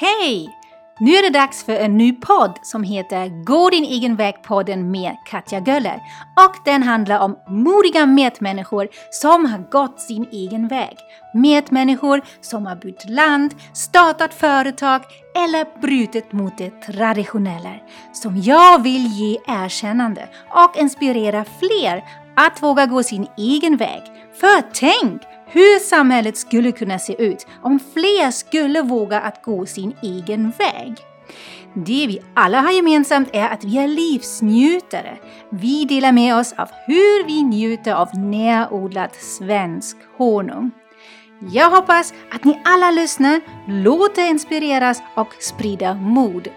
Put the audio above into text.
Hej! Nu är det dags för en ny podd som heter Gå din egen väg-podden med Katja Göller. Och den handlar om modiga medmänniskor som har gått sin egen väg. Medmänniskor som har bytt land, startat företag eller brutit mot det traditionella. Som jag vill ge erkännande och inspirera fler att våga gå sin egen väg. För tänk hur samhället skulle kunna se ut om fler skulle våga att gå sin egen väg. Det vi alla har gemensamt är att vi är livsnjutare. Vi delar med oss av hur vi njuter av närodlad svensk honung. Jag hoppas att ni alla lyssnar, låter inspireras och sprider mod